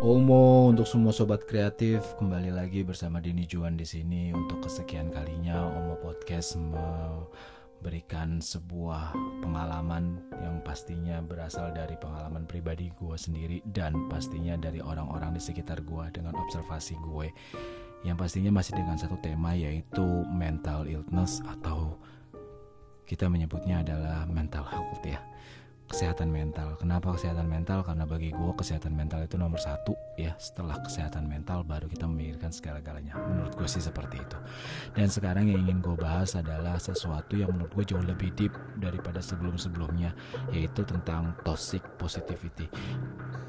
Omo untuk semua sobat kreatif kembali lagi bersama Dini Juan di sini untuk kesekian kalinya Omo Podcast memberikan sebuah pengalaman yang pastinya berasal dari pengalaman pribadi gue sendiri dan pastinya dari orang-orang di sekitar gue dengan observasi gue yang pastinya masih dengan satu tema yaitu mental illness atau kita menyebutnya adalah mental health ya kesehatan mental. Kenapa kesehatan mental? Karena bagi gue kesehatan mental itu nomor satu ya. Setelah kesehatan mental baru kita memikirkan segala-galanya. Menurut gue sih seperti itu. Dan sekarang yang ingin gue bahas adalah sesuatu yang menurut gue jauh lebih deep daripada sebelum-sebelumnya, yaitu tentang toxic positivity.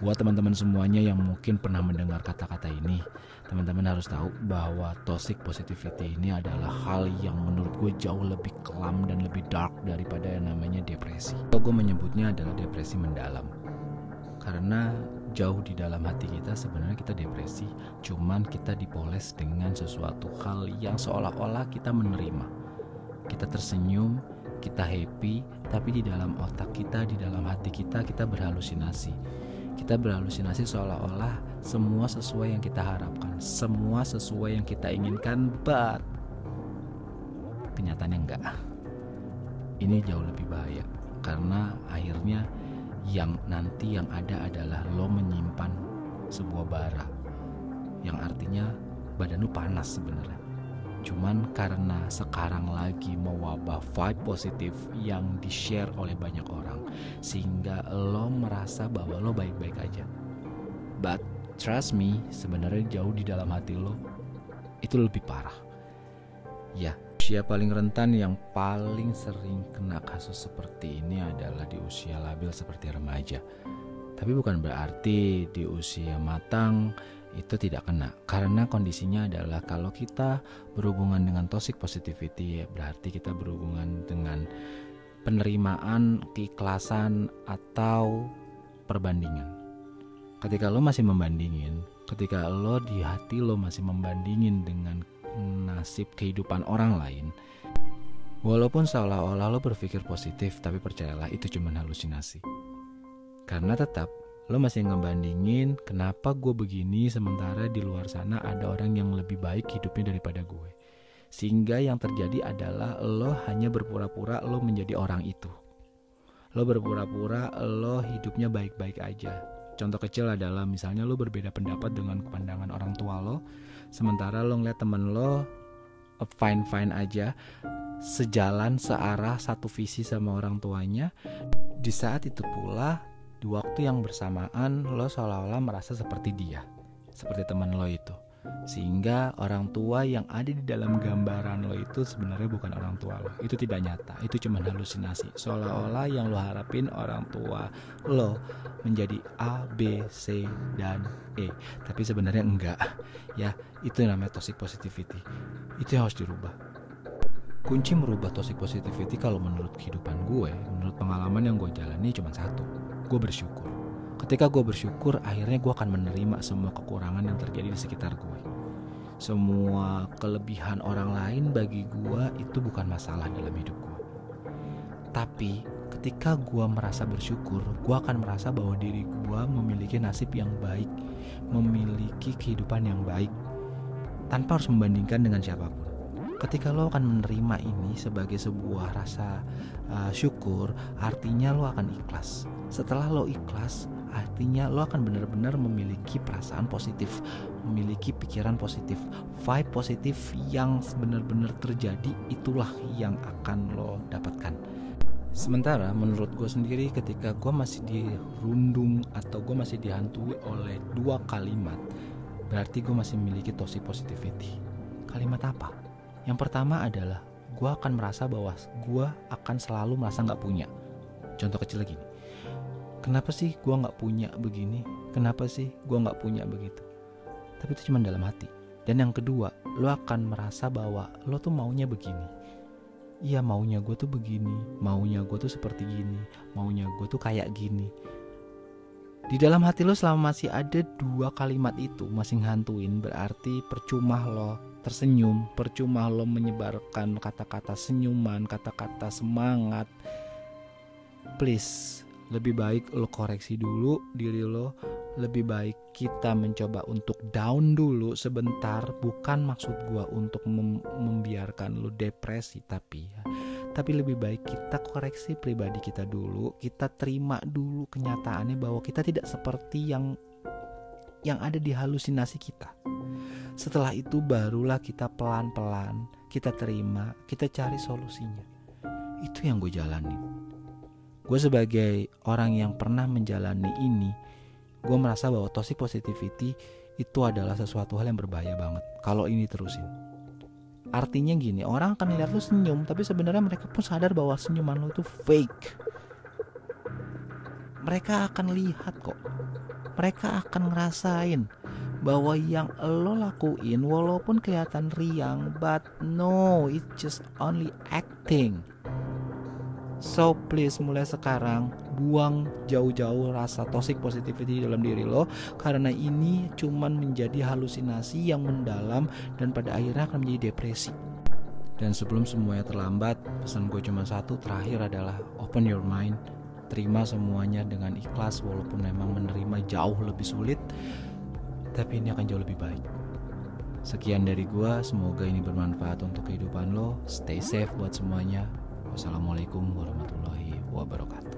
Buat teman-teman semuanya yang mungkin pernah mendengar kata-kata ini, teman-teman harus tahu bahwa toxic positivity ini adalah hal yang menurut gue jauh lebih kelam dan lebih dark daripada yang namanya depresi. Gue menyebutnya adalah depresi mendalam. Karena jauh di dalam hati kita sebenarnya kita depresi, cuman kita dipoles dengan sesuatu hal yang seolah-olah kita menerima. Kita tersenyum, kita happy, tapi di dalam otak kita, di dalam hati kita kita berhalusinasi kita berhalusinasi seolah-olah semua sesuai yang kita harapkan, semua sesuai yang kita inginkan, but kenyataannya enggak. Ini jauh lebih bahaya karena akhirnya yang nanti yang ada adalah lo menyimpan sebuah bara yang artinya badan lo panas sebenarnya Cuman karena sekarang lagi mewabah vibe positif yang di-share oleh banyak orang Sehingga lo merasa bahwa lo baik-baik aja. But trust me, sebenarnya jauh di dalam hati lo Itu lebih parah. Ya, usia paling rentan yang paling sering kena kasus seperti ini adalah di usia labil seperti remaja. Tapi bukan berarti di usia matang itu tidak kena karena kondisinya adalah kalau kita berhubungan dengan toxic positivity berarti kita berhubungan dengan penerimaan, keikhlasan atau perbandingan. Ketika lo masih membandingin, ketika lo di hati lo masih membandingin dengan nasib kehidupan orang lain, walaupun seolah-olah lo berpikir positif, tapi percayalah itu cuma halusinasi. Karena tetap lo masih ngebandingin kenapa gue begini sementara di luar sana ada orang yang lebih baik hidupnya daripada gue. Sehingga yang terjadi adalah lo hanya berpura-pura lo menjadi orang itu. Lo berpura-pura lo hidupnya baik-baik aja. Contoh kecil adalah misalnya lo berbeda pendapat dengan pandangan orang tua lo sementara lo ngeliat temen lo fine fine aja sejalan searah satu visi sama orang tuanya. Di saat itu pula di waktu yang bersamaan lo seolah-olah merasa seperti dia, seperti teman lo itu. Sehingga orang tua yang ada di dalam gambaran lo itu sebenarnya bukan orang tua lo. Itu tidak nyata, itu cuma halusinasi. Seolah-olah yang lo harapin orang tua lo menjadi A, B, C, dan E. Tapi sebenarnya enggak. Ya, itu namanya toxic positivity. Itu yang harus dirubah. Kunci merubah toxic positivity kalau menurut kehidupan gue, menurut pengalaman yang gue jalani cuma satu gue bersyukur. Ketika gue bersyukur, akhirnya gue akan menerima semua kekurangan yang terjadi di sekitar gue. Semua kelebihan orang lain bagi gue itu bukan masalah dalam hidup gue. Tapi ketika gue merasa bersyukur, gue akan merasa bahwa diri gue memiliki nasib yang baik, memiliki kehidupan yang baik, tanpa harus membandingkan dengan siapa pun ketika lo akan menerima ini sebagai sebuah rasa uh, syukur, artinya lo akan ikhlas. Setelah lo ikhlas, artinya lo akan benar-benar memiliki perasaan positif, memiliki pikiran positif, vibe positif yang benar-benar terjadi itulah yang akan lo dapatkan. Sementara menurut gue sendiri ketika gue masih dirundung atau gue masih dihantui oleh dua kalimat Berarti gue masih memiliki toxic positivity Kalimat apa? Yang pertama adalah gue akan merasa bahwa gue akan selalu merasa nggak punya. Contoh kecil lagi, kenapa sih gue nggak punya begini? Kenapa sih gue nggak punya begitu? Tapi itu cuma dalam hati. Dan yang kedua, lo akan merasa bahwa lo tuh maunya begini. Iya maunya gue tuh begini, maunya gue tuh seperti gini, maunya gue tuh kayak gini. Di dalam hati lo selama masih ada dua kalimat itu masih ngantuin berarti percuma lo tersenyum, percuma lo menyebarkan kata-kata senyuman, kata-kata semangat. Please, lebih baik lo koreksi dulu diri lo, lebih baik kita mencoba untuk down dulu sebentar. Bukan maksud gua untuk mem membiarkan lu depresi tapi ya tapi lebih baik kita koreksi pribadi kita dulu. Kita terima dulu kenyataannya bahwa kita tidak seperti yang yang ada di halusinasi kita setelah itu barulah kita pelan-pelan kita terima kita cari solusinya. Itu yang gue jalani. Gue sebagai orang yang pernah menjalani ini gue merasa bahwa toxic positivity itu adalah sesuatu hal yang berbahaya banget kalau ini terusin. Artinya gini orang akan lihat lu senyum tapi sebenarnya mereka pun sadar bahwa senyuman lu itu fake. Mereka akan lihat kok. Mereka akan ngerasain bahwa yang lo lakuin walaupun kelihatan riang but no it's just only acting. So please mulai sekarang buang jauh-jauh rasa toxic positivity dalam diri lo karena ini cuman menjadi halusinasi yang mendalam dan pada akhirnya akan menjadi depresi. Dan sebelum semuanya terlambat, pesan gue cuma satu terakhir adalah open your mind, terima semuanya dengan ikhlas walaupun memang menerima jauh lebih sulit, tapi ini akan jauh lebih baik. Sekian dari gue, semoga ini bermanfaat untuk kehidupan lo. Stay safe buat semuanya. Wassalamualaikum warahmatullahi wabarakatuh.